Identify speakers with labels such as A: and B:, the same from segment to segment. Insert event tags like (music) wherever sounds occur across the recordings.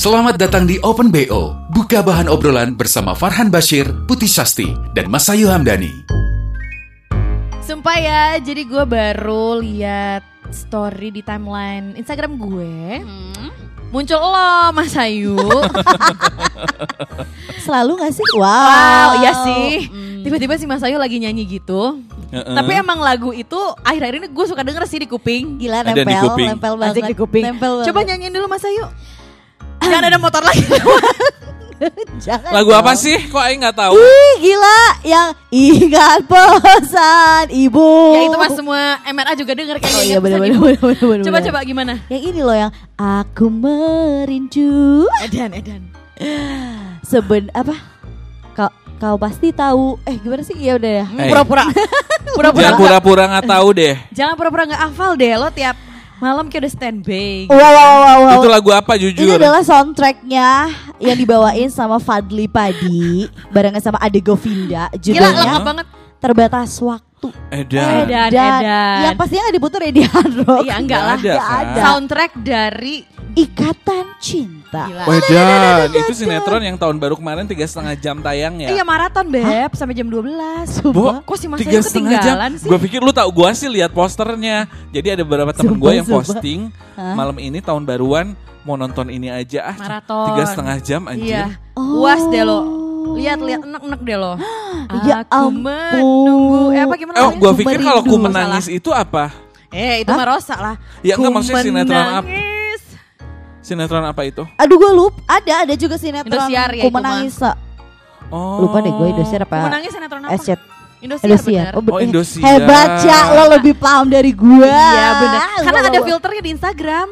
A: Selamat datang di Open BO, buka bahan obrolan bersama Farhan Bashir, Putih Sasti, dan Mas Ayu Hamdani.
B: Sumpah ya, jadi gue baru lihat story di timeline Instagram gue. Muncul lo Mas Ayu. (laughs)
C: Selalu gak sih? Wow.
B: wow, iya sih. Tiba-tiba si Mas Ayu lagi nyanyi gitu. Tapi emang lagu itu akhir-akhir ini gue suka denger sih di kuping.
C: Gila nempel,
D: di kuping.
C: nempel banget.
B: Asik di kuping.
C: Nempel banget.
B: Coba nyanyiin dulu Mas Ayu. Jangan ada motor lagi. (laughs)
C: Jangan
D: Lagu
C: dong.
D: apa sih? Kok Aing nggak tahu?
C: Ih, gila yang ingat pesan ibu.
B: ya itu mas semua MRA juga denger kayaknya.
C: Oh iya
B: ingat
C: bener
B: pesan
C: bener
B: ibu.
C: bener bener bener.
B: Coba
C: bener.
B: coba gimana?
C: Yang ini loh yang aku merindu.
B: Edan, Edan.
C: Seben apa? Kau kau pasti tahu. Eh gimana sih? Ya udah ya.
B: Pura-pura. (laughs) Pura-pura.
D: Jangan pura-pura nggak tahu deh.
B: Jangan pura-pura nggak hafal deh lo tiap malam kayak udah standby.
C: Wow, wow, wow, wow.
D: Itu lagu apa
C: Ini
D: jujur?
C: adalah soundtracknya yang dibawain sama Fadli Padi barengan sama Ade Govinda
B: Gila
C: judulnya
B: lengkap banget.
C: Terbatas Waktu.
D: Edan.
B: Edan.
C: Dan
B: Edan.
C: yang pastinya nggak diputar ya di Hard Rock.
B: Iya enggak lah.
D: Ada, kan?
C: ada.
B: Soundtrack dari
C: Ikatan Cinta.
B: Gila.
D: Wedan, itu sinetron yang tahun baru kemarin tiga setengah jam tayang ya.
B: Iya maraton beb sampai jam 12
D: Bo,
B: Kok si Mas
D: tiga setengah jam.
B: ketinggalan sih?
D: Gue pikir lu tau gue sih lihat posternya. Jadi ada beberapa temen gue yang posting
C: Hah?
D: malam ini tahun baruan mau nonton ini aja ah.
B: Maraton.
D: Tiga setengah jam anjir.
B: Iya.
C: Oh.
B: Uas deh lo. Lihat lihat enek-enek deh lo. (gasps)
C: Ya
B: Aku
C: ampun.
B: menunggu. Eh apa gimana?
D: Oh,
B: namanya?
D: gue pikir kalau ku menangis itu apa?
B: Eh itu mah Rosa lah.
D: Ya enggak maksudnya sinetron apa? Sinetron apa itu?
C: Aduh gue lupa. Ada ada juga sinetron.
B: Indosiar ya
C: Ku
B: itu mah.
C: menangis.
D: Oh.
C: Lupa deh gue Indosiar apa?
B: Ku menangis sinetron apa?
C: Escet.
B: Indosiar,
C: Indosiar.
B: bener.
C: Oh, bener.
D: Oh, Indosiar.
C: Hebat ya, lo lebih paham dari gue.
B: Iya benar. Karena ada filternya di Instagram.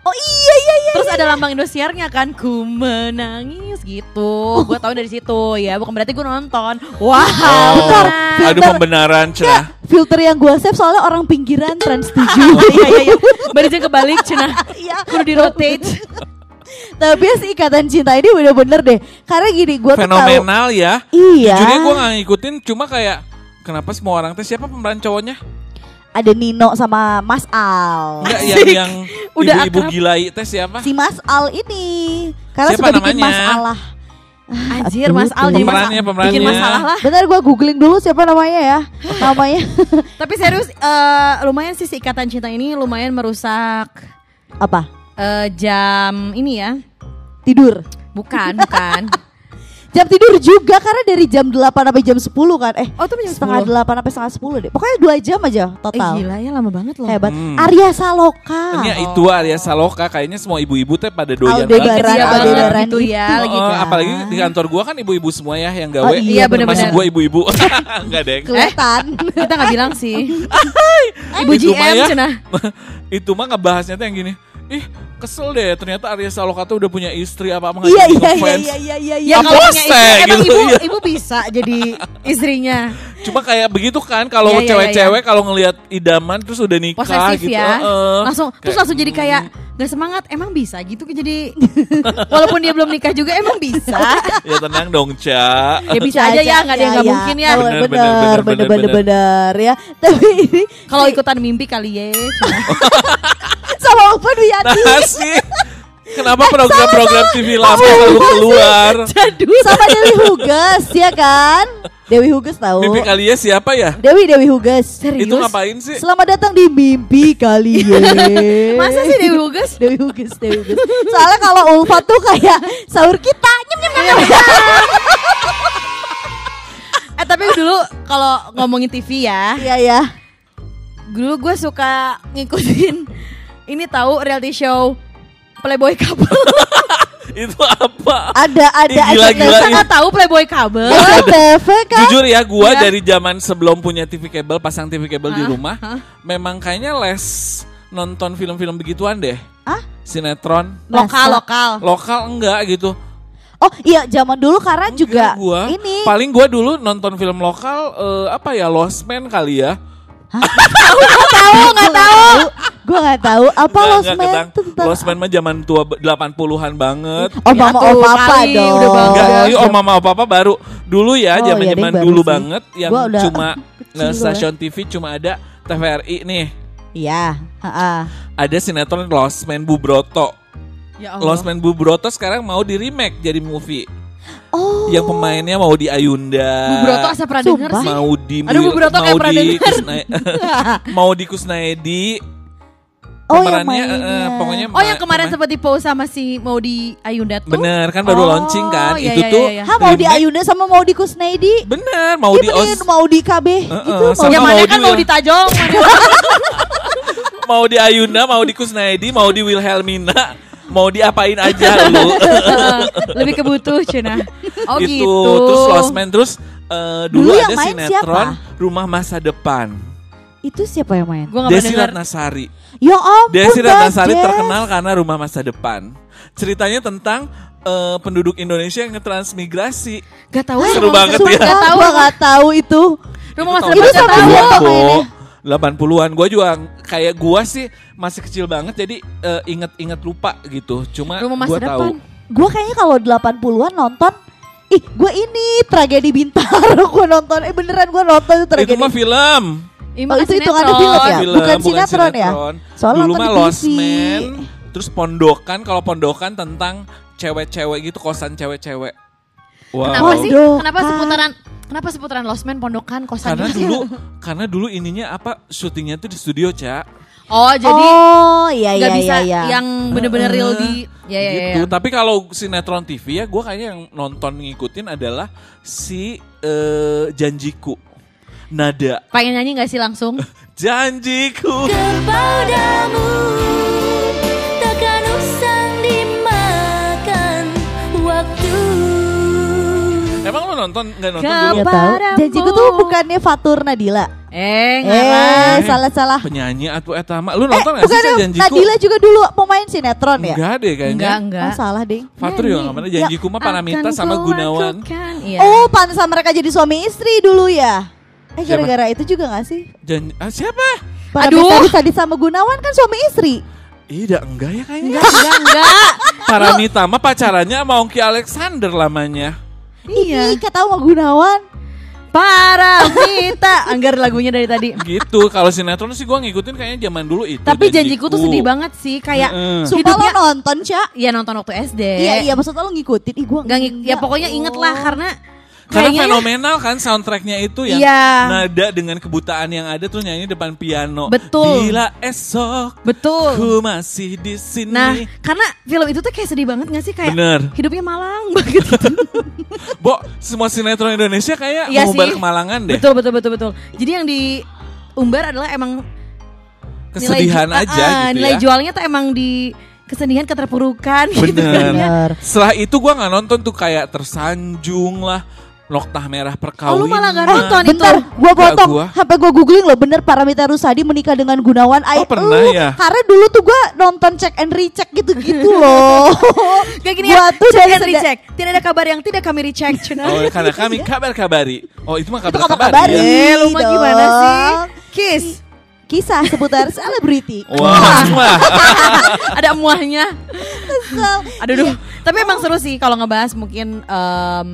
C: Oh iya iya iya.
B: Terus ada lambang Indosiarnya kan Ku menangis gitu Gue tahu dari situ ya Bukan berarti gue nonton Wow
D: Oh.
C: Bentar,
D: Aduh pembenaran cerah.
C: Filter yang gue save soalnya orang pinggiran Trans 7 (laughs)
B: Iya iya iya Barisnya kebalik cina
C: Iya.
B: Kudu di rotate (laughs)
C: Tapi ya si ikatan cinta ini bener-bener deh Karena gini gue tuh tahu
D: Fenomenal ya.
C: Iya
D: Jujurnya gue gak ngikutin cuma kayak Kenapa semua orang teh siapa pemeran cowoknya?
C: Ada Nino sama Mas Al.
D: Enggak yang yang (laughs)
B: Udah
D: ibu-ibu gilai teh siapa?
C: Si Mas Al ini. Karena
D: Siapa
C: suka bikin
D: namanya?
C: masalah
B: Anjir Mas Al jadi
D: Pemerannya,
B: masa-
D: pemerannya.
B: Bikin masalah lah.
C: Bentar gue googling dulu siapa namanya ya. Namanya. (laughs)
B: Tapi serius eh, Lumayan sih si ikatan cinta ini Lumayan merusak
C: Apa?
B: eh, Jam ini ya.
C: Tidur.
B: Bukan bukan (laughs)
C: Jam tidur juga karena dari jam 8 sampai jam 10 kan Eh
B: Oh itu jam
C: setengah
B: 10
C: 8 sampai setengah 10 deh Pokoknya 2 jam aja
B: Eh
C: total
B: gila ya lama banget loh
C: Hebat
D: Hmm.
C: Arya Saloka
D: Ini itu Arya Saloka kayaknya semua ibu-ibu teh pada doyan
C: Aldebaran,
D: banget.
B: Iya banget
C: Aldebaran
B: gitu ya,
C: itu.
B: lagi
D: Oh,
C: kan.
D: apalagi di kantor gua kan ibu-ibu semua ya yang gawe.
C: Oh, iya,
B: bener-bener.
D: Masuk gua ibu-ibu. (laughs) Enggak deh.
C: Kelihatan
B: Kita gak bilang sih (laughs) Ibu
D: Itu mah
B: GM
D: ya.
B: cenah (laughs)
D: itu mah ngebahasnya tuh yang gini. Ih, kesel deh ternyata Arya Saloka tuh udah punya istri apa apa
C: Iya
D: jadi
C: iya iya
D: ngefans.
C: iya iya iya
B: Ya
C: iya.
B: kalau punya
D: Bose,
B: istri emang
D: gitu,
B: ibu
D: iya.
B: ibu bisa jadi istrinya. (laughs)
D: Cuma kayak begitu kan kalau
B: Iya, iya,
D: cewek-cewek kalau ngelihat idaman terus udah nikah
B: Posesif
D: gitu.
B: ya.
D: heeh.
B: Langsung terus
D: Kayak,
B: langsung jadi kayak gak semangat. Emang bisa gitu jadi (laughs) walaupun dia belum nikah juga emang bisa. (laughs)
D: ya tenang dong, Ca.
B: ya bisa aja ya, nggak ada yang nggak mungkin ya.
C: Bener
D: Bener,
C: bener
D: bener,
C: bener
D: bener,
C: bener
D: bener.
C: bener ya. Tapi ini
B: Kalau ikutan mimpi kali ya.
C: Open Wiyati
D: Nah sih. Kenapa program-program TV lama selalu keluar? (laughs)
C: sama Dewi Huges ya kan? Dewi Huges tahu.
D: Mimpi kalian siapa ya?
C: Dewi Dewi Huges.
D: Itu ngapain sih?
C: Selamat datang di mimpi kalian. (laughs)
B: Masa sih Dewi Huges?
C: Dewi Huges, Dewi Huges. Soalnya kalau Ulfa tuh kayak sahur kita nyem nyem nyem. nyem.
B: Eh tapi dulu kalau ngomongin TV ya,
C: Iya ya.
B: dulu gue suka ngikutin ini tahu reality show Playboy Couple. (laughs)
D: Itu apa?
C: Ada ada
D: Ih, gila,
C: SCTV.
D: gila,
B: nggak tahu Playboy Couple?
C: SCTV kan?
D: Jujur ya, gua
B: Iya.
D: dari zaman sebelum punya TV kabel, pasang TV kabel di
B: Hah?
D: rumah,
B: Hah?
D: memang kayaknya les nonton film-film begituan deh.
C: Hah?
D: Sinetron.
B: Lokal
C: Masa?
B: lokal.
D: Lokal enggak gitu.
C: Oh iya zaman dulu karena juga
D: Enggak, gua.
C: ini
D: Paling gua dulu nonton film lokal eh, apa ya Lost Man kali ya.
C: tahu nggak tahu. Gue nggak tahu apa
D: Nggak-
C: Lost Man tentang.
D: Lost Man mah zaman tua 80-an banget.
C: Oh
B: Ya
C: mama
B: tuh,
C: oh papa
B: kali,
C: dong.
B: udah.
D: Enggak, iya, oh mama oh papa baru. Dulu ya,
C: Oh,
D: zaman
C: baru
D: dulu
C: sih.
D: banget yang
C: Gua udah
D: cuma (laughs)
C: kecil gua.
D: stasiun TV cuma ada TVRI nih.
C: Iya, heeh.
D: Ada sinetron Lost Man Bubroto.
B: Ya
D: Lost Man Bubroto sekarang mau di remake jadi movie.
C: Oh.
D: Yang pemainnya mau di Ayunda.
B: Bu Broto asa pernah denger sih.
D: mau di
B: Aduh, Bu Broto kayak
D: mau
B: pernah denger. (laughs)
D: Mau di Kusnaedi
C: Oh yang
D: eh,
C: mainnya.
D: eh, pokoknya
B: Oh yang
D: ma-
B: kemarin sempat di post sama si mau di Ayunda tuh.
D: bener kan baru
B: Oh,
D: launching kan
B: iya,
D: itu
B: iya,
D: tuh
B: iya, iya.
C: Hah mau di
D: remake-
C: Ayunda sama mau di Kusnaidi?
D: bener mau
C: Iya
D: di
C: bener,
D: Os
C: mau di KB gitu.
D: eh,
C: mau
D: sama
B: Yang mana
D: mau
B: kan
D: di
B: mau
D: Wil-
B: di Tajong. (laughs)
D: mau di Ayunda mau di Kusnaedi mau di Wilhelmina mau diapain aja (laughs) lu
B: Lebih kebutuh Cina. Oh
D: itu
B: gitu.
D: terus Lost Man terus eh, dulu,
C: Dulu
D: ada sinetron
C: siapa?
D: Rumah Masa Depan
C: Itu siapa yang main?
B: Pernah
D: Desi. Ratnasari
C: Ya ampun
D: Desi Ratnasari terkenal karena Rumah Masa Depan ceritanya tentang eh, penduduk Indonesia yang ngetransmigrasi
B: Gak tahu.
D: Seru
B: Rumah
D: banget ya.
B: Gak tahu.
C: Gua gak tahu itu.
B: Rumah masa
C: Itu
B: depan gak
C: sama
B: tahu.
C: siapa
D: 80-an, Bo.
C: mainnya?
D: 80-an gue juga kayak gua sih masih kecil banget jadi eh, inget-inget lupa gitu cuma
B: Rumah masa
D: gua tahu
B: depan.
C: Gue kayaknya kalau 80-an nonton Ih, gue ini tragedi bintaro (laughs) gue nonton. Eh beneran gue nonton itu
D: itu
C: tragedi.
D: mah film
C: Oh, itu hitungannya
B: sinetron.
C: film ya?
D: film
C: bukan sinetron ya? Soalnya
D: dulu mah Lost. Man terus pondokan kalau pondokan tentang cewek-cewek gitu kosan cewek-cewek wow
B: Kenapa sih?
C: Pondokan.
B: Kenapa seputaran Kenapa seputaran Lost Man pondokan kosan
D: karena
B: gitu?
D: dulu (laughs) karena dulu ininya apa syutingnya tuh di studio cak
B: Oh jadi
C: oh iya iya
B: nggak bisa
C: iya iya.
B: yang bener-bener real di ya ya ya.
D: gitu. Tapi kalau sinetron TV ya gue kayaknya yang nonton ngikutin adalah si eh, Janjiku. Nada.
B: Pengen nyanyi gak sih langsung? (laughs)
D: Janjiku.
E: Kepadamu takkan usang dimakan waktu
D: Emang lo nonton nggak nonton
B: Gak
D: dulu?
C: Tahu.
B: Kepadamu.
C: Janjiku tuh bukannya Fatur Nadila.
B: eh
C: Eh,
B: ngarang.
C: salah salah.
D: Penyanyi atau etama. Lu
C: Eh,
D: nonton nggak sih
C: bukannya
D: si Janjiku?
C: Nadila juga dulu pemain sinetron ya?
D: Enggak deh kayaknya.
B: Enggak enggak.
C: Oh, salah ding.
D: Fatur nggak pernah. Janjiku mah Paramita
B: Akan
D: sama Gunawan.
B: Iya.
C: Oh, pantesan mereka jadi suami istri dulu ya? Eh, gara-gara itu juga gak sih?
D: Jan ah, siapa?
C: Paramita
B: Aduh.
C: Rusadi sama Gunawan kan suami istri.
D: Iya enggak ya kayaknya.
B: enggak enggak enggak. (laughs)
D: Paramita mah pacarannya sama Ongki Alexander lamanya.
B: Iya.
C: Ih, kata sama Gunawan.
B: Paramita. Anggar lagunya dari tadi.
D: Gitu. Kalau sinetron sih gue ngikutin kayaknya zaman dulu itu.
B: Tapi janjiku tuh sedih banget sih kayak.
C: Sumpah lo
B: hidupnya
C: nonton, Cak?
B: ya nonton waktu SD.
C: Iya, iya, maksudnya lo ngikutin. Ih, gua
B: Nggak ngik- ya pokoknya inget lah
C: Oh.
B: karena
D: Karena
B: kayaknya
D: fenomenal kan soundtracknya itu yang
B: Iya.
D: nada dengan kebutaan yang ada tuh nyanyi depan piano.
B: Betul.
D: Bila esok
B: betul.
D: ku masih di sini.
B: Nah, karena film itu tuh kayak sedih banget gak sih kayak
D: Bener.
B: hidupnya malang (laughs) banget gitu. (laughs)
D: Bo, semua sinetron Indonesia kayak
B: Iya
D: mengumbar kemalangan deh.
B: betul betul betul betul. Jadi yang diumbar adalah emang
D: Kesedihan
B: nilai,
D: aja
B: ah,
D: gitu
B: nilai
D: ya.
B: jualnya tuh emang di kesedihan keterpurukan (laughs) gitu
D: Bener.
B: kan ya.
C: Bener.
D: Setelah itu gua nggak nonton tuh kayak tersanjung lah, Noktah Merah
B: Oh,
D: Perkawinan.
B: lu malah nggak nonton itu.
C: Bentar, gua potong.
D: gua.
C: Sampai gua googling loh, bener Paramita Rusadi menikah dengan Gunawan. Ay,
D: Oh, pernah
C: lu,
D: ya?
C: Karena dulu tuh gua nonton check and recheck gitu-gitu (laughs) loh.
B: Kayak gini
C: Gua
B: ya,
C: tuh
B: check and recheck. Tidak ada kabar yang tidak kami recheck. Cuna.
D: Oh, karena kami (laughs) kabar-kabari. Oh, itu mah
C: Itu
D: kabar-kabari.
C: kabar-kabari.
D: ya?
B: Eh, lu mah gimana
C: dong.
B: sih? Kiss.
C: Kisah seputar selebriti. (laughs)
D: Wah, wah.
B: ada muahnya.
C: Kesel.
B: Aduh, duh. Tapi emang seru sih kalau ngebahas mungkin em,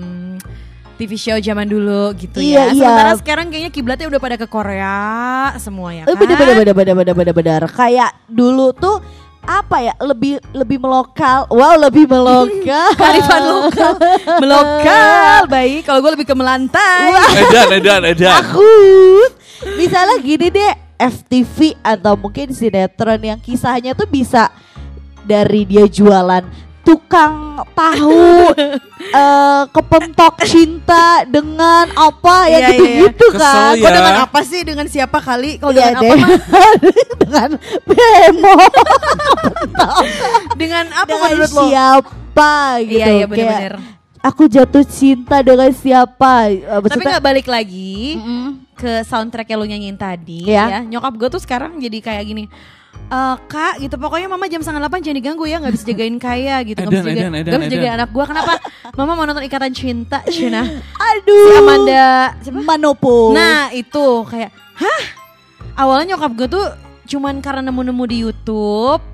B: TV show zaman dulu gitu
C: Iya,
B: ya.
C: iya.
B: Sementara sekarang kayaknya kiblatnya udah pada ke Korea semua ya
C: Eh
B: kan.
C: bener bener bener bener bener bener bener. Kayak dulu tuh apa ya lebih lebih melokal. Wow lebih melokal. (laughs)
B: Kearifan lokal, melokal baik. Kalau gue lebih ke melantai.
D: Edan, edan, edan.
C: takut. Misalnya gini deh, FTV atau mungkin sinetron yang kisahnya tuh bisa dari dia jualan tukang tahu (laughs) eh kepentok cinta dengan apa ya
B: Iya, iya,
C: gitu-gitu
D: iya.
C: kan.
D: Kesel
B: Kok
D: ya.
B: dengan apa sih? Dengan siapa kali? Kalau
C: Iya
B: dengan apa mah? (laughs)
C: dengan bemo (laughs)
B: Dengan apa
C: dengan
B: menurut lo?
C: siapa gitu.
B: Iya, iya
C: Kayak,
B: bener-bener.
C: Aku jatuh cinta dengan siapa? Eh,
B: Tapi
C: maksudnya-
B: nggak balik lagi
C: Mm-mm.
B: ke soundtrack yang lo nyanyiin tadi
C: Iya.
B: ya. Nyokap gue tuh sekarang jadi kayak gini. "Eh, kak gitu pokoknya mama jam setengah delapan jangan diganggu ya nggak bisa jagain (laughs) kaya gitu nggak bisa jagain,
D: edan, edan,
B: nggak bisa jagain anak gue kenapa (laughs) Mama mau nonton Ikatan Cinta, Cina. (laughs)
C: Aduh.
B: Si Amanda siapa?
C: Manopo.
B: Nah, itu kayak, hah? Awalnya nyokap gue tuh cuman karena nemu-nemu di YouTube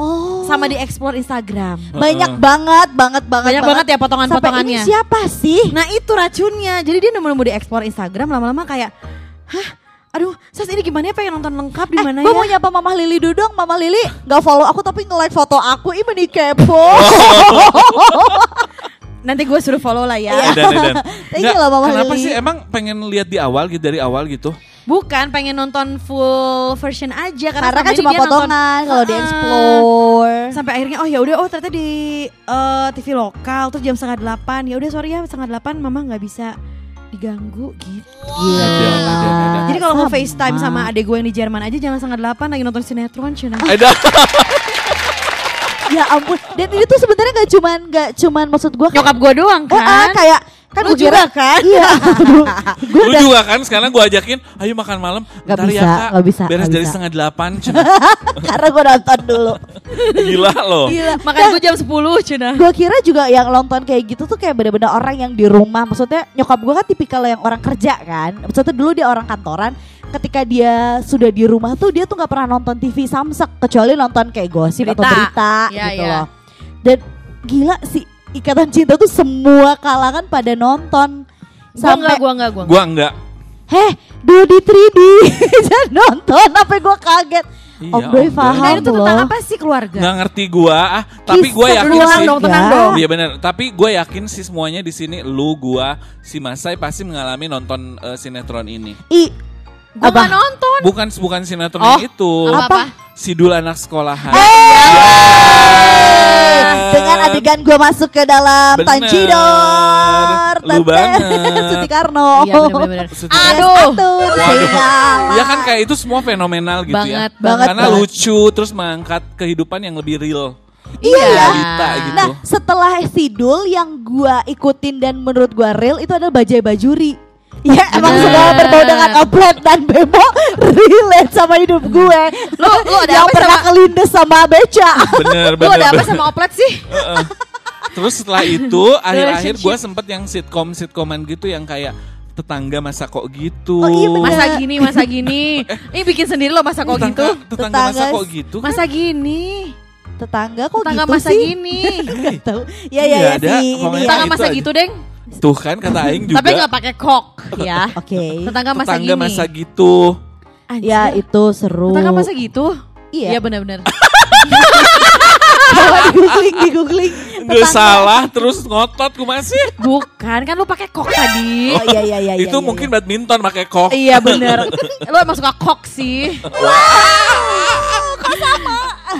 C: oh.
B: sama di explore Instagram.
C: banyak banget, banget, banget,
B: Banyak banget ya potongan-potongannya.
C: Sampai ini siapa sih?
B: Nah itu racunnya. Jadi dia nemu-nemu di explore Instagram lama-lama kayak, hah? Aduh, Sas ini gimana ya pengen nonton lengkap di mana
C: gue
B: ya?
C: mau nyapa Mama Lili dulu dong. Mama Lili nggak follow aku tapi nge-like foto aku. Ih meni kepo. (laughs)
B: Nanti gue suruh follow lah ya.
C: Iya. (laughs) Thank you loh, Mama
D: kenapa
C: Lili.
D: sih emang pengen lihat di awal gitu dari awal gitu?
B: Bukan pengen nonton full version aja karena,
C: Karena kan
B: ini
C: cuma potongan kalau di
B: Ah.
C: explore.
B: sampai akhirnya oh ya udah oh ternyata di eh, TV lokal terus jam setengah delapan ya udah sorry ya setengah delapan mama nggak bisa diganggu gitu.
C: Gila.
D: Edan, edan, edan.
B: Jadi kalau mau. FaceTime sama adek gue yang di Jerman aja jangan setengah delapan lagi nonton sinetron Cina.
D: Edan. (laughs)
C: Ya ampun. Dan ini tuh sebenarnya nggak cuman nggak cuman maksud gue
B: Nyokap gue doang
C: Eh, ah,
B: kan.
C: kayak kan
B: Lu
C: gua kira-
B: juga kan?
C: Iya. (laughs) gue
D: Lu juga kan sekarang gue ajakin, ayo makan malam.
C: Nggak
D: Ntar
C: bisa,
D: ya kak,
C: nggak bisa,
D: beres
C: nggak
D: dari
C: bisa.
D: setengah delapan. (laughs) Cina.
C: karena gue nonton dulu.
D: Gila loh.
C: Gila.
B: Makanya gue jam 10 Cina.
C: Gue kira juga yang nonton kayak gitu tuh kayak bener-bener orang yang di rumah. Maksudnya nyokap gue kan tipikal yang orang kerja kan. Maksudnya dulu dia orang kantoran. Ketika dia sudah di rumah tuh dia tuh nggak pernah nonton TV samsek kecuali nonton kayak gosip atau
B: Berita.
C: berita
B: Iya,
C: gitu
B: iya.
C: loh. Dan gila sih Ikatan Cinta tuh semua kalangan pada nonton.
B: Gua enggak, gua enggak, gua enggak.
D: Gua enggak.
C: Heh, Dodi 3D Jangan nonton sampai gue kaget.
D: Iya,
C: Om Doi paham
B: Nah itu tentang
C: loh.
B: apa sih keluarga?
D: Nggak ngerti gua, ah, tapi gue
C: Kisah
D: yakin
C: keluarga.
D: sih.
B: dong, tenang dong.
D: Iya benar, tapi gue yakin sih semuanya di sini lu, gua, si Masai pasti mengalami nonton eh, sinetron ini.
C: I,
B: Gue
C: apa?
B: gak nonton.
D: Bukan bukan sinetron
B: Oh,
D: itu.
B: Apa-apa?
D: Sidul anak sekolahan.
C: Eh, Dengan adegan gue masuk ke dalam
D: Bener.
C: Tancidor
D: Lu banget. (laughs)
C: Suti Karno
B: Iya bener-bener. Aduh.
C: Aduh
D: Waduh. Ya kan kayak itu semua fenomenal gitu
B: Banget,
D: ya.
C: banget,
D: Karena
C: banget.
D: lucu terus mengangkat kehidupan yang lebih real.
C: Iya ya
D: Realita gitu.
C: Nah setelah Sidul yang gue ikutin dan menurut gue real itu adalah Bajai Bajuri Ya emang
B: Bener.
C: semua berbau dengan oplet dan bemo relate sama hidup gue
B: Lu lu ada
C: Yang
B: apa
C: pernah
B: sama
C: kelindes sama beca
D: Bener bener.
B: ada apa
D: bener.
B: sama oplet sih?
D: Terus setelah itu (laughs) akhir-akhir gue sempet yang sitkom sitkoman gitu yang kayak tetangga masa kok gitu.
C: Oh, iya bener.
B: Masa gini, masa gini. (laughs) Ini bikin sendiri lo masa kok gitu.
D: Tetangga, tetangga masa
C: Tetangga-
D: kok gitu. kan?
B: Masa gini.
C: Tetangga kok
B: Tetangga
C: gitu
B: masa
C: sih
B: gini. (laughs)
C: Gak tahu. Ya ya ya
D: ada.
C: ini
D: Pokoknya
C: ya.
B: Tetangga masa
D: aja.
B: gitu, Deng.
D: Tuh kan kata Aing juga.
B: Tapi gak pakai kok ya. (laughs)
C: Oke
B: Tetangga masa
D: tetangga
B: gini.
D: masa gitu.
B: Anjir.
C: Ya itu seru
B: Tetangga masa gitu?
C: Iya.
B: Iya benar-benar. (laughs)
C: Coba di googling di googling
D: Gak salah terus ngotot ku masih.
B: Bukan, kan lu pakai kok tadi.
C: Oh iya iya iya
D: itu
C: iya,
D: mungkin
C: iya.
D: badminton pakai kok.
B: Iya (laughs) bener Lu emang suka kok sih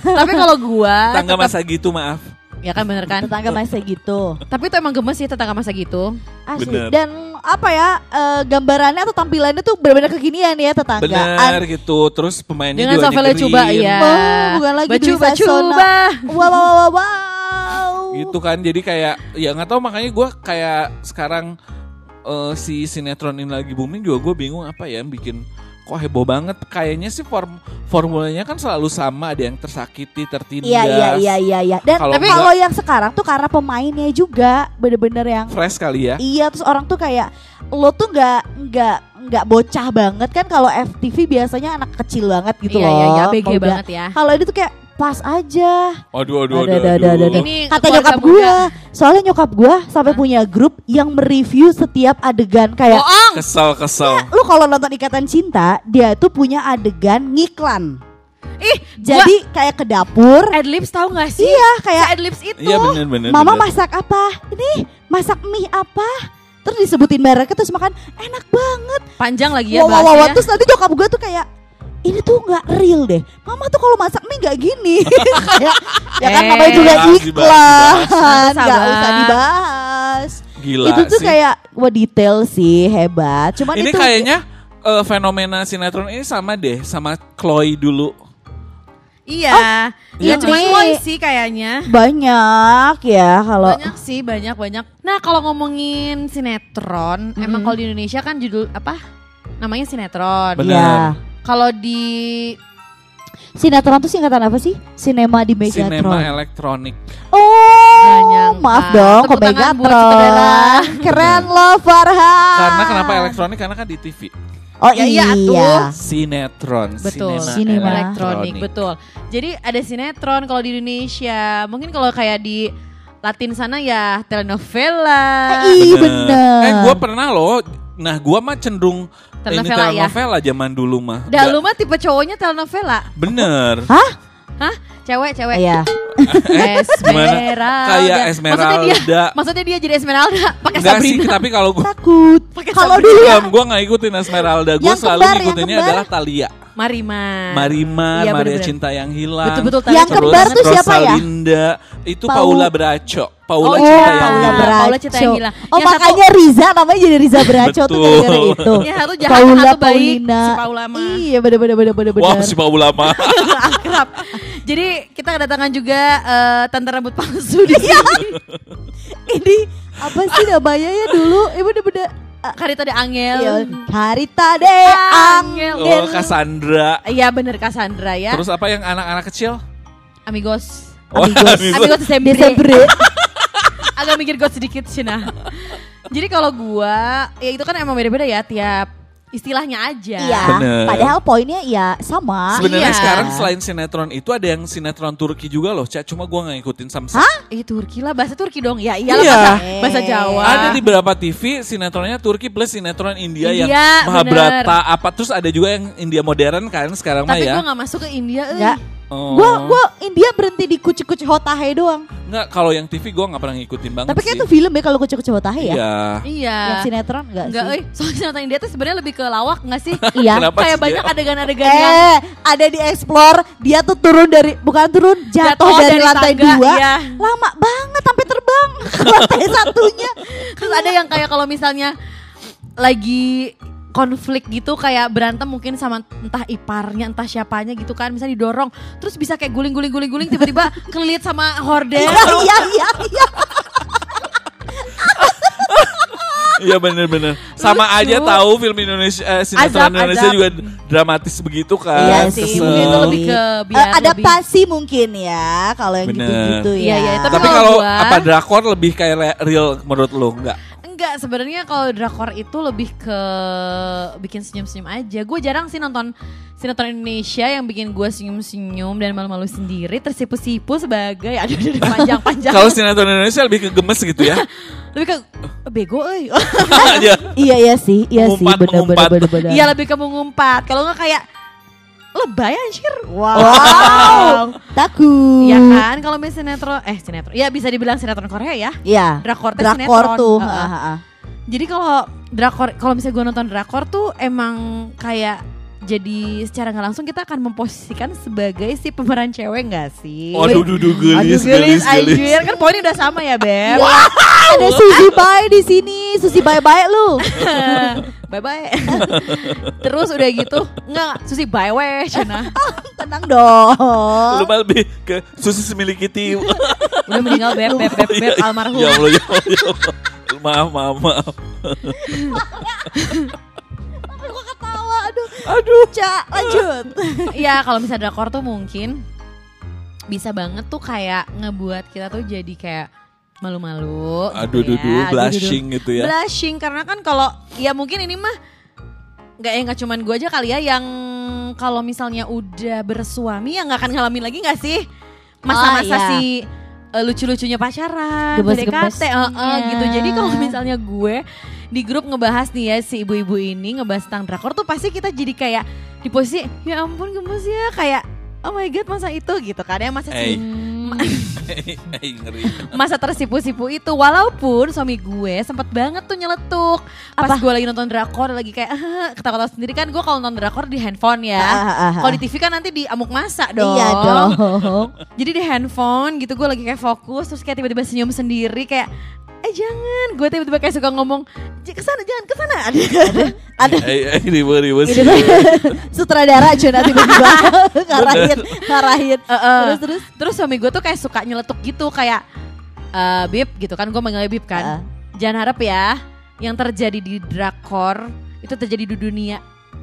B: Tapi kalau gua
D: Tetangga
B: tetap-
D: masa gitu maaf.
B: Ya kan bener kan
C: tetangga masa gitu
B: Tapi itu emang gemes sih tetangga masa gitu
C: asli
D: Bener.
C: dan apa ya eh, gambarannya atau tampilannya tuh benar-benar kekinian ya tetanggaan
D: Bener gitu. Terus pemainnya
B: Dengan
D: juga nyegerin.
B: Cuba ya
C: Oh, bukan lagi
B: Baju bah
C: wow wow wow wow
D: Gitu kan. Jadi kayak ya nggak tahu makanya gue kayak sekarang eh, si sinetron ini lagi booming juga gue bingung apa ya yang bikin kok heboh banget. Kayaknya sih form formulanya kan selalu sama. Ada yang tersakiti, tertindas.
C: Iya iya iya iya iya. Dan
D: Kalau
C: tapi kalau yang sekarang tuh karena pemainnya juga bener-bener yang
D: Fresh kali ya.
C: iya terus orang tuh kayak lo tuh nggak nggak nggak bocah banget kan kalau FTV biasanya anak kecil banget gitu
B: Iya
C: loh.
B: iya iya BG banget ya
C: Kalau ini tuh kayak pas aja.
D: Waduh, waduh,
C: Ada,
D: waduh,
C: ada, ada, ada,
D: aduh.
C: ada.
B: Ini
C: Kata nyokap gue, soalnya nyokap gue sampai punya grup yang mereview setiap adegan kayak
B: Boong
D: Kesel, kesel.
C: lu kalau nonton Ikatan Cinta, dia tuh punya adegan ngiklan.
B: Ih
C: Jadi kayak ke dapur,
B: Adlibs tahu gak sih?
C: iya kayak
B: Adlibs itu
D: Iya bener, bener.
C: Mama
D: bener.
C: masak apa? Ini masak mie apa? Terus disebutin mereknya terus makan enak banget.
B: Panjang lagi ya
C: wow, wow, wow, wow.
B: bahasanya
C: Terus nanti nyokap gue tuh kayak ini tuh nggak real deh. Mama tuh kalau masak mie nggak gini. Kayak, (laughs) ya kan
B: Eh,
C: namanya juga
D: harus dibahas,
C: iklan, nggak usah dibahas.
D: Gila
C: itu tuh
D: sih.
C: kayak wah detail sih hebat. Cuman
D: ini
C: itu
D: kayaknya eh, fenomena sinetron ini sama deh sama Chloe dulu.
B: Iya Iya
C: ini-
B: cuma Chloe sih kayaknya
C: banyak ya kalau
B: Banyak sih banyak banyak Nah kalau ngomongin sinetron Emang kalau di Indonesia kan judul apa? Namanya sinetron
D: Bener.
C: ya
B: Kalau di
C: sinetron tuh singkatan apa sih? Sinema di
D: Sinema
C: Megatron.
D: elektronik.
C: Oh, maaf dong, ke. Megatron. Keren loh Farhan.
D: Karena kenapa elektronik? Karena kan di TV.
C: Oh
B: Ya,
C: iya.
B: iya, tuh.
D: Sinetron,
B: Betul,
D: sinema,
C: Sinema.
B: elektronik, betul. Jadi ada sinetron kalau di Indonesia. Mungkin kalau kayak di Latin sana ya telenovela.
D: Bener.
C: bener.
D: Eh, gue pernah loh. Nah, gue mah cenderung ini
B: Telenovela ya?
D: telenovela zaman dulu mah.
B: Dah lu mah tipe cowoknya telenovela.
D: Bener. (laughs)
C: Hah?
B: Hah? Cewek, cewek.
C: Iya. (laughs)
B: Esmeralda.
D: Kayak
B: Maksudnya dia,
D: Esmeralda.
B: maksudnya dia jadi Esmeralda pakai
D: Enggak sih,
B: Sabrina.
D: tapi kalau gue
C: Takut.
B: Pakai
C: Kalau
B: Sabrina.
C: dulu ya.
D: gue nggak ikutin Esmeralda. Gue
C: Yang
D: selalu
C: kembar,
D: ngikutinnya adalah Thalia.
B: Marima.
D: Marima,
B: Iya,
D: Maria
B: bener-bener.
D: Cinta yang hilang.
B: Betul-betul
C: Yang
B: Thalia
C: kembar tuh siapa ya?
D: Rosalinda. Itu
C: Pau-
D: Paula Braco. Paula
B: Oh,
D: Cinta
B: iya.
D: yang
B: Paula. Braco. Paula Cinta yang hilang.
C: Oh
B: Yang satu-
C: makanya Riza namanya jadi Riza Braco tuh
D: Betul.
C: gara-gara itu.
B: Yang satu jahat,
C: Paula
B: satu baik.
C: Paulina.
B: Si Paula mah.
C: Iya bener bener bener bener bener.
D: Wah, si Paula mah. (laughs)
B: akrab. Jadi kita kedatangan juga eh, tante rambut palsu di
C: Iya.
B: sini.
C: Ini apa sih namanya ya dulu? Ibu bener bener.
B: Karita de Angel.
C: Iya. Harita de
B: Angel.
D: Oh, Cassandra.
B: Iya bener Cassandra ya.
D: Terus apa yang anak-anak kecil?
B: Amigos.
D: Oh,
C: Amigos.
D: Amigos.
B: Amigos Desembre.
C: Desembre. (laughs)
B: Agak mikir got sedikit Cina. Jadi kalau gua ya itu kan emang beda-beda ya tiap istilahnya aja.
C: Iya.
D: Bener.
C: Padahal poinnya ya sama.
D: Sebenarnya
B: Iya.
D: sekarang selain sinetron itu ada yang sinetron Turki juga loh, Cak. Cuma gua nggak ngikutin samsat.
C: Hah?
B: Eh Turki lah bahasa Turki dong. Ya iyalah
D: Iya.
B: bahasa, bahasa Jawa.
D: Ada di beberapa TV sinetronnya Turki plus sinetron India, yang
B: India,
D: Mahabharata apa terus ada juga yang India modern kan sekarang mah
B: Tapi
D: ya.
B: gua gak masuk ke India. eh.
C: Enggak.
D: Oh.
C: Gua gua India berhenti di kucu-kucu hotahe doang.
D: Nggak, kalau yang TV gua nggak pernah ngikutin banget
C: Tapi kayak itu film ya kalau kucu-kucu hotahe ya.
D: Iya.
B: Iya.
C: Yang sinetron enggak
B: Enggak,
C: sih?
B: eh. Soalnya sinetron India tuh sebenarnya lebih ke lawak gak sih? (laughs)
C: Iya.
D: Kenapa
B: Kayak
D: sih
B: banyak adegan-adegan yang
C: Eh, ada di explore, dia tuh turun dari bukan turun, jatuh,
B: Jatuh
C: dari,
B: dari
C: lantai
B: tangga,
C: dua.
B: iya.
C: Lama banget sampai terbang (laughs) ke lantai satunya.
B: Terus ada yang kayak kalau misalnya lagi konflik gitu kayak berantem mungkin sama entah iparnya entah siapanya gitu kan misalnya didorong terus bisa kayak guling guling guling guling tiba-tiba (laughs) kelilit sama horden
C: Iya, iya, iya, iya.
D: Iya bener-bener. Sama
B: Lucu.
D: aja tahu film Indonesia eh, sinetron
B: Azab,
D: Indonesia
B: azab.
D: juga dramatis begitu kan.
C: Iya
B: sih
D: kesel.
B: mungkin itu lebih ke
C: Eh,
B: biar lebih
C: adaptasi mungkin ya kalau yang gitu-gitu ya.
B: Iya, iya,
D: Tapi
B: Tapi kalau gua-
D: apa drakor lebih kayak re- real menurut lo enggak?
B: Enggak sebenarnya kalau drakor itu lebih ke bikin senyum-senyum aja gue jarang sih nonton sinetron Indonesia yang bikin gue senyum-senyum dan malu-malu sendiri tersipu-sipu sebagai aduh, aduh, aduh, panjang-panjang
D: Kalau sinetron Indonesia lebih ke gemes gitu ya. (laughs)
B: lebih ke bego euy
D: Aja. (laughs)
C: Iya iya sih, iya sih
D: Mengumpat,
C: bener bener.
B: Iya lebih ke mengumpat. Kalau nggak kayak lebay anjir.
C: Wow. Takut.
B: Ya kan kalau misalnya sinetron eh sinetron. Ya bisa dibilang sinetron Korea ya.
C: Iya.
B: Drakor
C: Drakor
B: sinetron.
C: tuh.
B: Heeh.
C: Ha, ha, ha.
B: Jadi kalau drakor kalau misalnya gue nonton drakor tuh emang kayak jadi secara nggak langsung kita akan memposisikan sebagai si pemeran cewek nggak sih?
D: Waduh, dudu
B: Aduh
D: gelis, gelis, gelis.
B: anjir kan poinnya udah sama ya Beb. (laughs)
C: Ada Susi Bye di sini. Susi Bye lu. (laughs)
B: bye bye. (laughs) Terus udah gitu nggak Susi bye weh Cina. (laughs)
C: Tenang dong.
D: Lu mah lebih ke susi semili kitty. (laughs)
B: Udah meninggal Beb Beb Beb, Beb almarhum.
D: Ya Allah, ya Allah, ya Allah. Maaf, maaf, maaf.
C: Gua ketawa. Aduh.
D: Aduh.
C: Cak, lanjut.
B: Iya kalau misalnya drakor tuh mungkin bisa banget tuh kayak ngebuat kita tuh jadi kayak malu-malu.
D: Aduh,
B: gitu
D: dudu,
B: ya. Aduh,
D: blushing
B: dudu.
D: gitu ya.
B: Blushing karena kan kalau ya mungkin ini mah nggak ya nggak cuman gue aja kali ya yang kalau misalnya udah bersuami ya nggak akan ngalamin lagi nggak sih masa-masa
C: Oh, iya.
B: si eh, lucu-lucunya pacaran. PDKT, eh, eh,
C: Iya.
B: gitu. Jadi kalau misalnya gue di grup ngebahas nih ya si ibu-ibu ini ngebahas tentang drakor tuh pasti kita jadi kayak di posisi ya ampun gemes ya kayak oh my god masa itu gitu kan ya masa
D: Hey.
B: si
D: Eh, ngeri.
B: masa tersipu-sipu itu walaupun suami gue sempet banget tuh nyeletuk pas gue lagi nonton drakor lagi kayak (laughs) ketawa-ketawa sendiri kan gue kalau nonton drakor di handphone ya
C: Ah, ah, ah.
B: kalau di TV kan nanti di amuk masa dong
C: Iya dong. (laughs)
B: jadi di handphone gitu gue lagi kayak fokus terus kayak tiba-tiba senyum sendiri kayak eh jangan gue tiba-tiba kayak suka ngomong "J- ke sana jangan ke sana ada (laughs)
C: Ada
D: Eh, eh,
C: ini
D: sih.
C: tuh (laughs) sutradara Jona tiba-tiba (laughs) ngarahin, ngarahin.
B: Eh, eh.
C: Terus terus.
B: terus suami gue tuh kayak suka nyeletuk gitu kayak eh bib gitu kan gue manggilnya bib kan
C: Ah.
B: jangan harap ya yang terjadi di drakor itu terjadi di dunia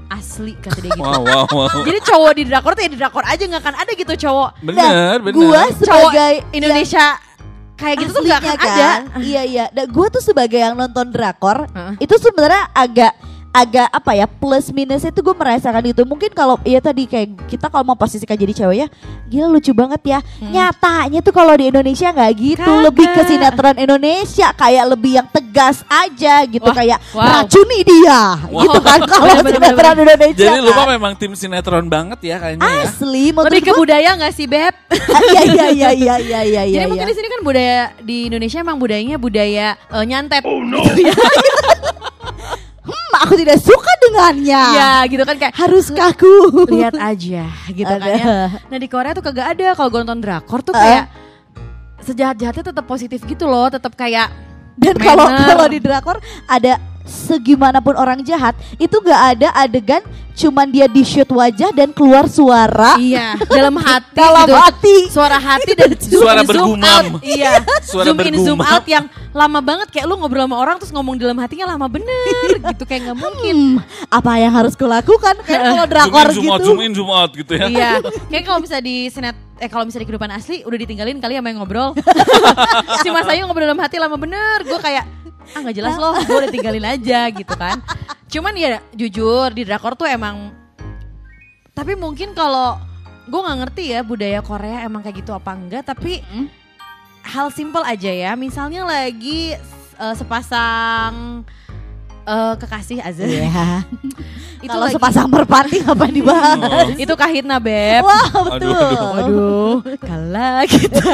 B: asli kata dia gitu
D: Wow, wow, wow.
B: jadi cowok di drakor tuh ya di drakor aja nggak akan ada gitu cowok
D: Bener, bener.
C: Gua
B: cowok
C: sebagai
B: Indonesia kayak gitu tuh gak
C: Aslinya
B: akan ada.
C: Iya iya. Dan gue tuh sebagai yang nonton drakor
B: Heeh.
C: itu sebenarnya agak agak apa ya plus minus itu gue merasakan itu mungkin kalau iya tadi kayak kita kalau mau posisikan jadi cewek ya gila lucu banget ya nyatanya tuh kalau di Indonesia nggak gitu
B: Kagak.
C: lebih ke sinetron Indonesia kayak lebih yang tegas aja gitu
B: Wah,
C: kayak
B: wow.
C: racuni dia gitu kan (laughs) kalau sinetron Indonesia
D: Jadi lu
C: kan.
D: mah memang tim sinetron banget ya kayaknya ya.
C: asli menurut
B: Lebih ke
C: gua-
B: budaya gak sih Beb? (laughs)
C: Ah, iya iya iya iya iya (laughs) iya
B: Jadi
C: iya
B: mungkin
C: iya.
B: di sini kan budaya di Indonesia emang budayanya budaya eh, nyantet gitu ya.
C: Hmm, aku tidak suka dengannya
B: Iya gitu kan kayak
C: haruskah aku
B: lihat aja gitu kan ya. Nah di Korea tuh kagak ada kalau gue nonton drakor tuh
C: Eh.
B: kayak sejahat-jahatnya tetap positif gitu loh, tetap kayak
C: Dan kalau kalau di drakor ada segimanapun orang jahat itu gak ada adegan cuman dia di shoot wajah dan keluar suara
B: iya dalam (laughs) hati
C: dalam
B: gitu.
C: hati.
B: Suara hati dan (laughs) zoom
D: Suara
B: in, zoom
D: bergumam.
B: out. Iya.
D: Suara
B: zoom in zoom
D: bergumam.
B: out yang lama banget kayak lu ngobrol sama orang terus ngomong dalam hatinya lama bener (laughs) gitu kayak nggak mungkin.
C: Hmm, apa yang harus kulakukan kan kalau
D: Zoom
C: drakor
D: in, zoom out,
C: gitu.
D: zoom in, zoom out gitu ya.
B: Iya, kayak kalau bisa di sinet eh kalau misalnya di kehidupan asli udah ditinggalin kali sama yang ngobrol. si Mas Ayu ngobrol dalam hati lama bener, gue kayak ah nggak jelas loh, gue udah tinggalin aja gitu kan. Cuman ya jujur di drakor tuh emang, tapi mungkin kalau gue nggak ngerti ya budaya Korea emang kayak gitu apa enggak, tapi hal simple aja ya, misalnya lagi eh, sepasang eh, kekasih Azza,
C: Iya. (laughs)
B: itu
C: Kalau
B: lagi-
C: sepasang merpati apa dibahas? (laughs)
B: itu kahitna beb.
C: Wah betul.
D: aduh.
B: Waduh, kalah kita.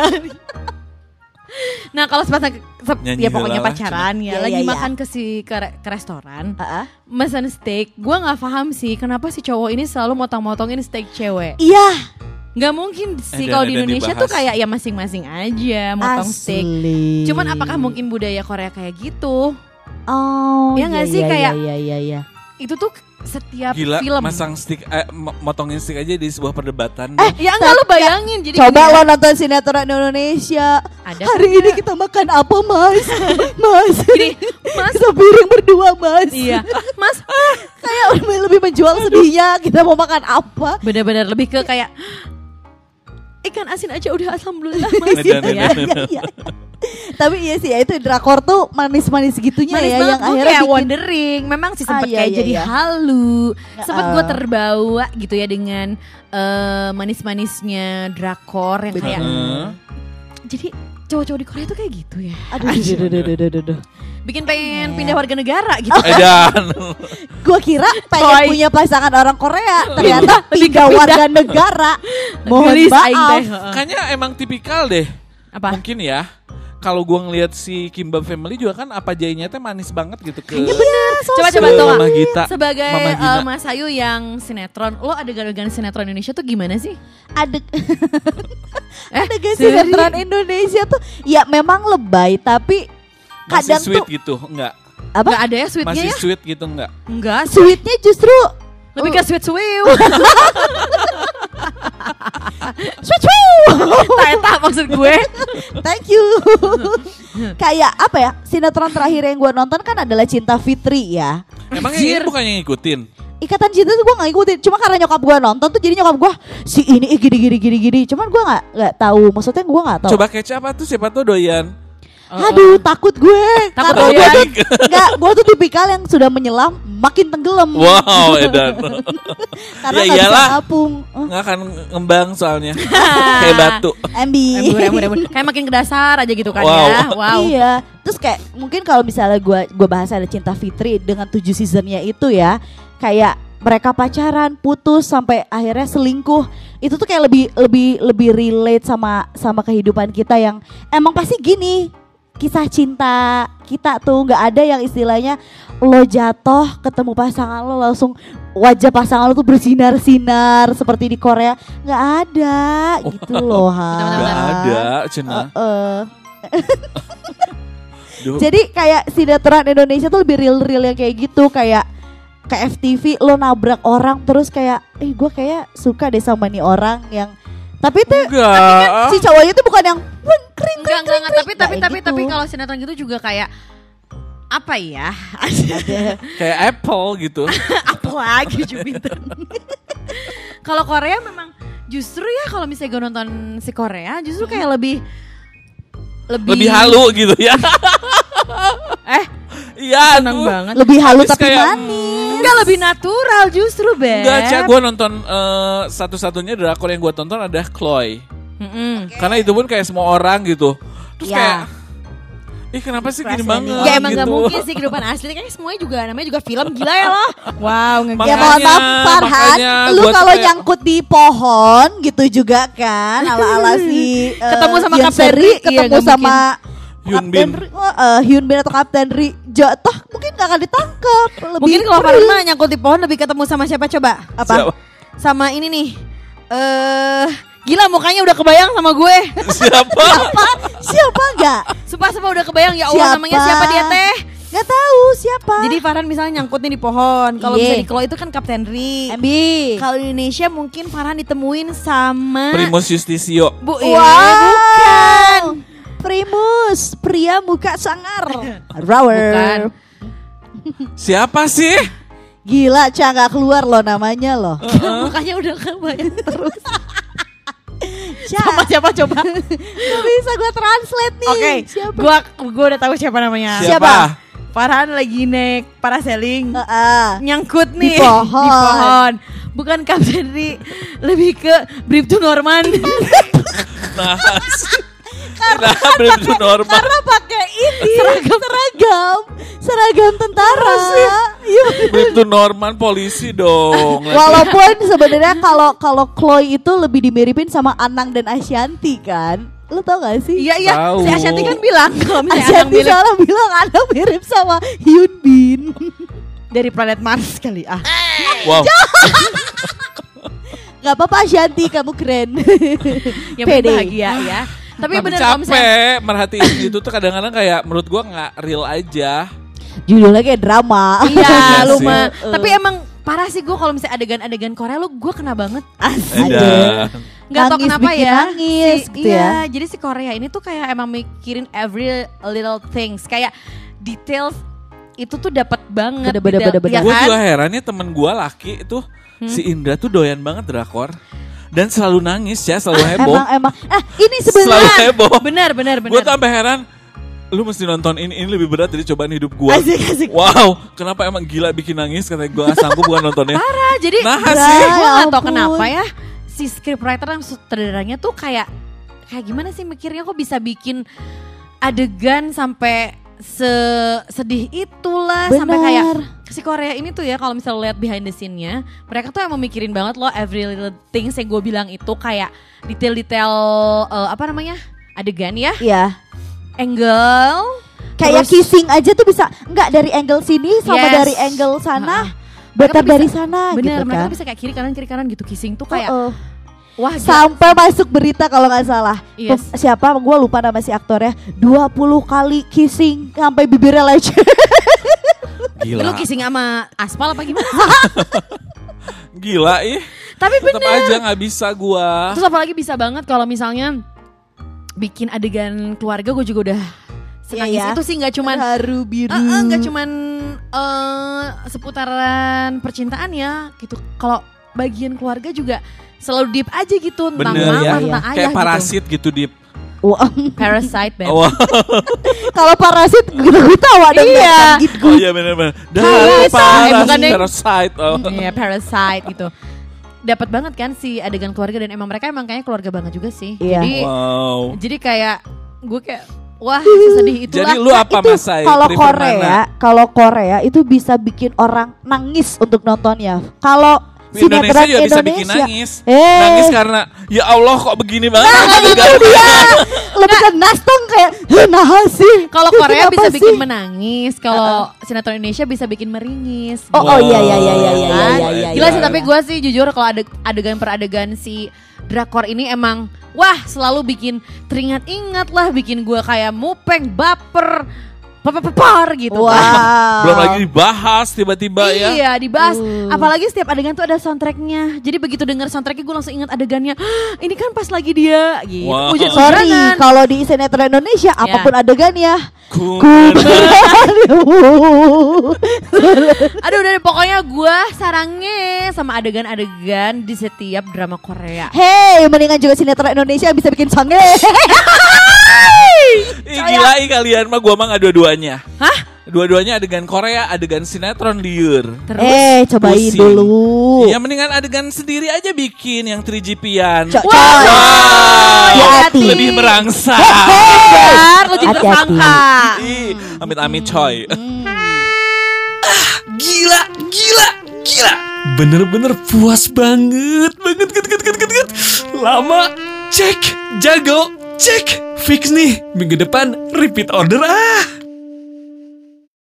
B: (laughs) nah kalau sepasang sep-
D: Nyanyi
B: ya pokoknya
D: lala.
B: pacaran ya,
C: Iya,
B: lagi
C: iya.
B: makan ke si ke, ke restoran,
C: ah.
B: mesen steak. Gua nggak paham sih kenapa si cowok ini selalu motong-motongin steak cewek.
C: Iya.
B: Nggak mungkin sih kalau di Indonesia
D: dibahas.
B: tuh kayak ya masing-masing aja motong steak.
C: Asli.
B: Cuman apakah mungkin budaya Korea kayak gitu?
C: Oh,
B: Iya nggak
C: iya,
B: sih?
C: iya,
B: Kayak-
C: iya iya iya.
B: Itu tuh setiap
D: Gila,
B: film.
D: masang stick, eh, mo- motongin stick aja di sebuah perdebatan.
C: Eh,
B: ya enggak lu bayangin jadi
C: Coba
B: gini ya.
C: lo nonton sinetron Indonesia.
B: Ada
C: Hari
B: kagak?
C: ini kita makan apa, Mas? (laughs) mas.
B: Gini, Mas.
C: Sepiring berdua, Mas.
B: Iya, (laughs) Mas,
C: Kayak lebih, lebih menjual sedihnya. Kita mau makan apa?
B: benar-benar lebih ke kayak ikan asin aja udah alhamdulillah mas
D: Dan-
B: gitu
D: dan-
B: ya.
C: Iya, iya. Tapi iya sih ya itu drakor tuh manis-manis gitunya
B: Manis
C: ya yang
B: gue
C: akhirnya
B: kayak
C: bikin
B: wondering Memang sih
C: Ah,
B: sempet
C: iya,
B: kayak
C: iya,
B: jadi
C: iya.
B: halu Sempet gue
C: Heeh.
B: terbawa gitu ya dengan eh, manis-manisnya drakor yang kayak
D: Heeh.
B: Jadi cowok-cowok di Korea tuh kayak gitu ya
C: Aduh, aduh, aduh, aduh, aduh, aduh, aduh.
B: Bikin pengen
C: Iya.
B: pindah warga negara (laughs) gitu
D: Edan.
C: Gua kira pengen
B: Coy.
C: punya pasangan orang Korea, ternyata
B: Lebih ke
C: pindah warga negara. Mohon maaf.
D: Kayaknya emang tipikal deh.
B: Apa?
D: Mungkin ya. Kalau gua ngeliat si Kimbab Family juga kan apa jainya teh manis banget gitu ke
C: Iya bener,
B: Coba-coba
D: ke
B: tuh
D: Mama Gita.
B: Sebagai
D: Mama
B: eh,
D: Gina.
B: Mas Ayu yang sinetron Lo adegan-adegan sinetron Indonesia tuh gimana sih?
C: Ada (laughs)
B: Eh,
C: ada gak
B: serius?
C: sinetron Indonesia tuh ya memang lebay tapi
D: Masih
C: kadang
D: sweet
C: tuh
D: gitu, enggak?
C: apa
B: Gak ada ya sweetnya
D: Masih
B: ya?
D: sweet gitu enggak?
B: Enggak
C: sweetnya justru
B: Lebih ke sweet sweet
C: sweet sweet.
B: Eta maksud gue
C: Thank you. Kayak apa ya? Sinetron terakhir yang gue nonton kan adalah Cinta Fitri ya.
D: Emang ini bukannya ngikutin?
C: Ikatan cinta tuh gue gak ngikutin. Cuma karena nyokap gue nonton tuh jadi nyokap gue si ini ih, gini gini gini gini. Cuman gue nggak nggak tahu. Maksudnya gue nggak tahu.
D: Coba kecap apa tuh siapa tuh doyan?
C: Aduh takut gue.
B: Takut
C: Karena gue tuh (laughs) nggak. Gue tuh tipikal yang sudah menyelam makin tenggelam.
D: Wow, Edan. (laughs)
C: Karena
D: Ya
C: nggak bisa
D: iyalah.
C: ngapung. Oh,
D: Nggak akan ngembang soalnya. (laughs) Kayak batu.
C: Embi.
B: Kayak makin ke dasar aja gitu kan
D: Wow.
B: ya Wow
C: Iya. Terus kayak mungkin kalau misalnya gue gue bahas ada Cinta Fitri dengan tujuh seasonnya itu ya, kayak mereka pacaran, putus sampai akhirnya selingkuh. Itu tuh kayak lebih lebih lebih relate sama sama kehidupan kita yang emang pasti gini. Kisah cinta kita tuh nggak ada yang istilahnya lo jatuh ketemu pasangan lo langsung wajah pasangan lo tuh bersinar-sinar seperti di Korea nggak ada gitu loh (laughs) ha.
D: Nggak ada, cina.
C: Eh, (laughs)
D: Duh.
C: Jadi kayak sinetron Indonesia tuh lebih real-real yang kayak gitu kayak ke FTV lo nabrak orang terus kayak eh gue kayak suka deh sama nih orang yang tapi itu
D: Enggak.
C: si cowoknya tuh bukan yang "Weng, kering
B: Enggak, enggak, enggak. Tapi, tapi,
C: Kayak
B: tapi,
C: gitu.
B: tapi kalau sinetron gitu juga kayak apa ya? (laughs)
D: Kayak Apple gitu. (laughs)
B: apa lagi Jupiter? (laughs) kalau Korea memang justru ya kalau misalnya gue nonton si Korea justru kayak lebih lebih,
D: lebih halu gitu ya.
B: Eh,
D: Iya,
B: senang banget.
C: Lebih halus
D: Habis
C: tapi
D: kayak,
C: manis.
B: Enggak lebih natural justru, Beb.
D: Enggak, Ca, gue nonton eh, satu-satunya drakor yang gue tonton adalah Chloe.
B: Mm-mm.
D: Karena itu pun kayak semua orang gitu. Terus
C: Ya.
D: kayak, ih kenapa sih gini banget?
B: Ya emang gak
D: gitu.
B: mungkin sih kehidupan asli Kayaknya semuanya juga namanya juga film gila ya loh (laughs) Wow nge-
C: Ya mohon maaf
D: Makanya-
C: Farhan,
D: makanya
C: lu kalau
D: kayak-
C: nyangkut di pohon gitu juga kan, ala-ala si eh, (laughs)
B: Ketemu sama
C: Hyun
B: Kapten
C: Seri,
B: Ri, iya,
C: ketemu
B: nggak
C: sama
D: Hyun
C: Kapten
D: Bin.
C: Ri, eh, Hyun Bin atau Kapten Ri jatuh mungkin gak akan ditangkap. Lebih
B: Mungkin kalau mah nyangkut di pohon lebih ketemu sama siapa coba
C: apa?
D: Siapa?
B: Sama ini nih eh Gila mukanya udah kebayang sama gue (laughs)
D: Siapa?
C: Apa? Siapa enggak?
B: Sumpah sumpah udah kebayang ya Allah
C: Siapa?
B: namanya siapa dia teh
C: Gak tahu siapa.
B: Jadi Farhan misalnya nyangkut nih di pohon Kalau
C: Iya.
B: misalnya di Klo itu kan Kapten Ri
C: Embi.
B: Kalau di Indonesia mungkin Farhan ditemuin sama
D: Primus Justisio.
B: Bu
C: Wow.
B: iya, bukan
C: Primus, pria muka sangar. (laughs) Rower.
B: Bukan. (laughs)
D: Siapa sih?
C: Gila, Ca keluar loh namanya loh.
B: Mukanya udah kebayang terus (laughs)
C: Ca,
B: Sama siapa coba
C: nggak bisa gue translate nih.
B: Oke,
C: Siapa?
B: gua gua udah tahu siapa namanya.
C: Siapa?
B: Farhan lagi naik parasailing.
C: Heeh.
B: Nyangkut
C: Di
B: nih
C: pohon.
B: di pohon. Bukan Kapten lebih ke Brief to Norman.
D: Nah, nah belum itu normal.
C: Karena pakai ini seragam seragam, seragam tentara. Iya.
D: Itu Norman polisi dong. (laughs)
C: Walaupun sebenarnya kalau kalau Chloe itu lebih dimiripin sama Anang dan Ashanti kan. Lu tau gak sih?
B: Iya iya, si Ashanti kan bilang kalau misalnya
C: Ashanti
B: mirip
C: soalnya bilang Anang mirip sama Hyun Bin.
B: dari planet Mars kali ah.
D: Wow. (laughs)
C: Gak apa-apa Ashanti, kamu keren. (laughs)
B: Yang penting bahagia ya. Tapi
D: Tapi
B: bener kalau misalnya
D: capek merhatiin gitu tuh kadang-kadang kayak menurut gua nggak real aja.
C: Judulnya kayak drama.
B: Iya, (laughs)
D: Iya
B: lu
D: sih.
B: mah.
C: Uh.
B: Tapi emang parah sih gue kalau misalnya adegan-adegan Korea lu gue kena banget.
D: Edan.
B: Nggak tau kenapa
C: bikin
B: ya.
C: nangis
B: Si-
C: gitu
B: iya,
C: ya.
B: jadi si Korea ini tuh kayak emang mikirin every little things, kayak details itu tuh dapat banget.
C: Bener, bener,
B: detail-
C: bener,
B: ya
D: Gue
B: kan?
D: juga heran ya temen gue laki itu si Indra tuh doyan banget drakor dan selalu nangis ya selalu heboh.
C: Emang emang. Ah, ini
D: Selalu
C: sebenarnya
D: heboh.
B: Benar, benar, benar.
D: Gue tuh sampai heran. Lu mesti nonton ini, ini lebih berat dari cobaan hidup gue.
B: Asik, asik.
D: Wow, kenapa emang gila bikin nangis? Katanya gue gak sanggup bukan nontonnya.
B: Parah, jadi
D: Nah
C: Ya,
D: sih.
B: gue gak tau kenapa ya si scriptwriter dan sutradaranya tuh kayak kayak gimana sih mikirnya kok bisa bikin adegan sampai sedih itulah sampai kayak si Korea ini tuh ya kalau misalnya lihat behind the scene-nya mereka tuh emang mikirin banget loh every little things yang gue bilang itu kayak detail-detail eh, apa namanya adegan ya
C: Iya.
B: angle
C: Kayak
B: Terus-
C: kissing aja tuh bisa enggak dari angle sini sama
B: Yes.
C: dari angle sana.
B: Ha-ha.
C: Better
B: Mereka
C: dari sana
B: bener
C: gitu
B: mereka
C: kan.
B: bisa kayak kiri kanan kiri kanan gitu kissing tuh kayak
C: Oh, oh.
B: Wah gila.
C: Sampai masuk berita kalau nggak salah.
B: Yes.
C: Pem- Siapa? Gue lupa nama si aktornya. 20 kali kissing sampai bibirnya lecet. (laughs)
D: Gila.
B: lu kissing sama aspal apa gimana (laughs)
D: Gila ih.
B: tapi
D: Tetap
B: bener
D: aja gak bisa gua.
B: Terus apalagi bisa banget kalau misalnya bikin adegan keluarga gue juga udah senangis
C: Iya, ya.
B: itu sih nggak cuman
C: haru biru.
B: Eh, eh, nggak cuman eh, seputaran percintaan ya gitu. Kalau bagian keluarga juga selalu deep aja gitu tentang
D: Bener
B: mama,
D: ya.
B: tentang ayah
D: Kayak
B: gitu.
D: parasit gitu di
C: Wah, (laughs)
B: Parasite, Beb.
D: Oh, (laughs)
C: kalau parasit gue gue tahu ada
B: Iya.
C: gitu.
D: oh iya bener-bener. Dan
B: Parasite,
D: parasit,
B: bukan deh.
D: parasite. Oh.
B: Iya, Parasite gitu. Dapat banget kan si adegan keluarga dan emang mereka emang kayaknya keluarga banget juga sih.
C: Iya.
B: Jadi
D: Wow.
B: jadi kayak gue kayak wah sesedih itulah.
D: Jadi lu apa
C: itu
D: Mas Sai?
C: kalau Korea, kalau Korea itu bisa bikin orang nangis untuk nontonnya. Kalau
D: Indonesia
C: sinetron
D: juga bisa bikin
C: Indonesia,
D: nangis.
C: Eh.
D: Nangis karena ya Allah kok begini banget.
C: Nah, itu dia. (laughs) Lebih ke nastong kayak "Heh, nah sih.
B: Kalau Korea bisa
C: sih?"
B: bikin menangis, kalau sinetron Indonesia bisa bikin meringis.
C: Oh, oh iya iya iya iya iya
B: Kan?
C: iya iya.
B: Gila
C: iya,
B: sih
C: iya.
B: tapi gue sih jujur kalau ada adegan per adegan si drakor ini emang wah selalu bikin teringat-ingat lah, bikin gue kayak mupeng, baper. Par gitu.
C: Wow.
D: Belum lagi dibahas tiba-tiba ya.
B: Iya dibahas
C: Uh.
B: Apalagi setiap adegan tuh ada soundtracknya Jadi begitu denger soundtracknya gue langsung ingat adegannya "Hah, (gasps) Ini kan pas lagi dia gitu
D: Wow.
B: Hujan-
C: Sorry, kalau di sinetron Indonesia apa pun adegannya
D: Ku-
B: Aduh udah deh, pokoknya gue sarangnya sama adegan-adegan di setiap drama Korea
C: Hey, mendingan juga sinetron Indonesia bisa bikin sange.
D: Ih, gila kalian mah gua mah nggak dua-duanya. Hah? Dua-duanya adegan Korea, adegan sinetron liur.
B: Terus
C: eh, cobain
D: Pusing.
C: dulu.
D: Iya mendingan adegan sendiri aja bikin yang 3GP-an.
C: Co-
B: Wah,
C: coy. Hati-hati.
D: Lebih merangsang.
B: Jadi
C: Hati-hati.
B: tersangka
D: Amit-amit coy.
F: Gila, gila, gila. Bener-bener puas banget, banget, banget, banget, banget, banget. Lama, cek, jago, cek. Fix nih, minggu depan repeat order